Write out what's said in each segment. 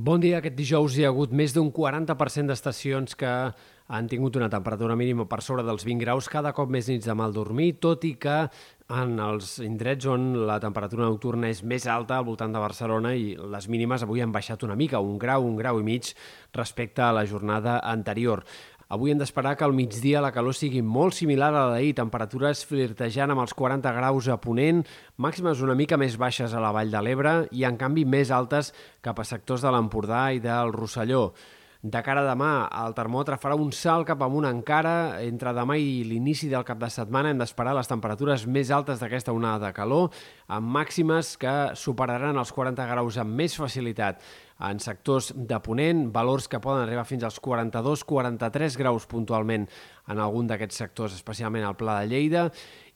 Bon dia. Aquest dijous hi ha hagut més d'un 40% d'estacions que han tingut una temperatura mínima per sobre dels 20 graus, cada cop més nits de mal dormir, tot i que en els indrets on la temperatura nocturna és més alta, al voltant de Barcelona, i les mínimes avui han baixat una mica, un grau, un grau i mig, respecte a la jornada anterior. Avui hem d'esperar que al migdia la calor sigui molt similar a la d'ahir, temperatures flirtejant amb els 40 graus a Ponent, màximes una mica més baixes a la Vall de l'Ebre i, en canvi, més altes cap a sectors de l'Empordà i del Rosselló. De cara a demà, el termòmetre farà un salt cap amunt encara. Entre demà i l'inici del cap de setmana hem d'esperar les temperatures més altes d'aquesta onada de calor, amb màximes que superaran els 40 graus amb més facilitat en sectors de Ponent, valors que poden arribar fins als 42-43 graus puntualment en algun d'aquests sectors, especialment al Pla de Lleida,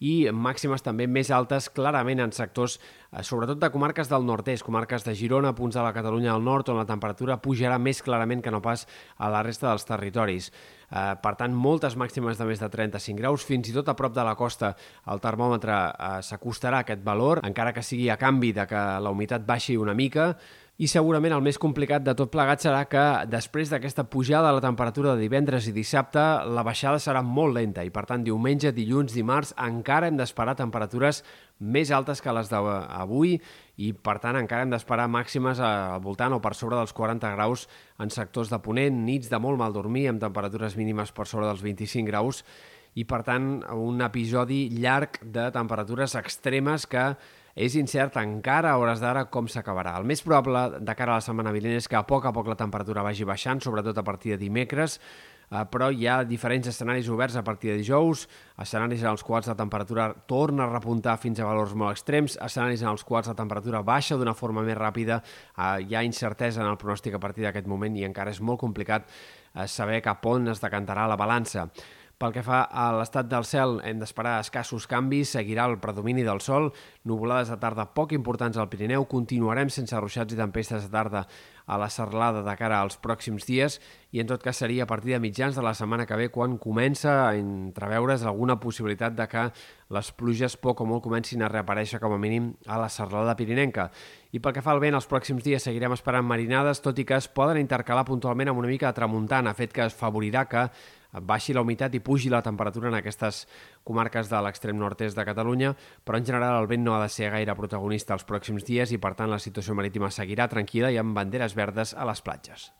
i màximes també més altes clarament en sectors, eh, sobretot de comarques del nord-est, comarques de Girona, punts de la Catalunya del nord, on la temperatura pujarà més clarament que no pas a la resta dels territoris. Eh, per tant, moltes màximes de més de 35 graus, fins i tot a prop de la costa el termòmetre eh, s'acostarà a aquest valor, encara que sigui a canvi de que la humitat baixi una mica, i segurament el més complicat de tot plegat serà que després d'aquesta pujada de la temperatura de divendres i dissabte, la baixada serà molt lenta i per tant diumenge, dilluns, dimarts encara hem d'esperar temperatures més altes que les d'avui i per tant encara hem d'esperar màximes al voltant o per sobre dels 40 graus en sectors de Ponent, nits de molt mal dormir amb temperatures mínimes per sobre dels 25 graus i per tant un episodi llarg de temperatures extremes que és incert encara a hores d'ara com s'acabarà. El més probable de cara a la setmana vinent és que a poc a poc la temperatura vagi baixant, sobretot a partir de dimecres, eh, però hi ha diferents escenaris oberts a partir de dijous, escenaris en els quals la temperatura torna a repuntar fins a valors molt extrems, escenaris en els quals la temperatura baixa d'una forma més ràpida, eh, hi ha incertesa en el pronòstic a partir d'aquest moment i encara és molt complicat eh, saber cap on es decantarà la balança. Pel que fa a l'estat del cel, hem d'esperar escassos canvis, seguirà el predomini del sol, nuvolades de tarda poc importants al Pirineu, continuarem sense ruixats i tempestes de tarda a la serlada de cara als pròxims dies. I en tot cas seria a partir de mitjans de la setmana que ve quan comença a entreveure's alguna possibilitat de que les pluges poc o molt comencin a reaparèixer com a mínim a la serlada pirinenca. I pel que fa al vent, els pròxims dies seguirem esperant marinades, tot i que es poden intercalar puntualment amb una mica de tramuntana, fet que es favorirà que baixi la humitat i pugi la temperatura en aquestes comarques de l'extrem nord-est de Catalunya, però en general el vent no ha de ser gaire protagonista els pròxims dies i per tant la situació marítima seguirà tranquil·la i amb banderes verdes a les platges.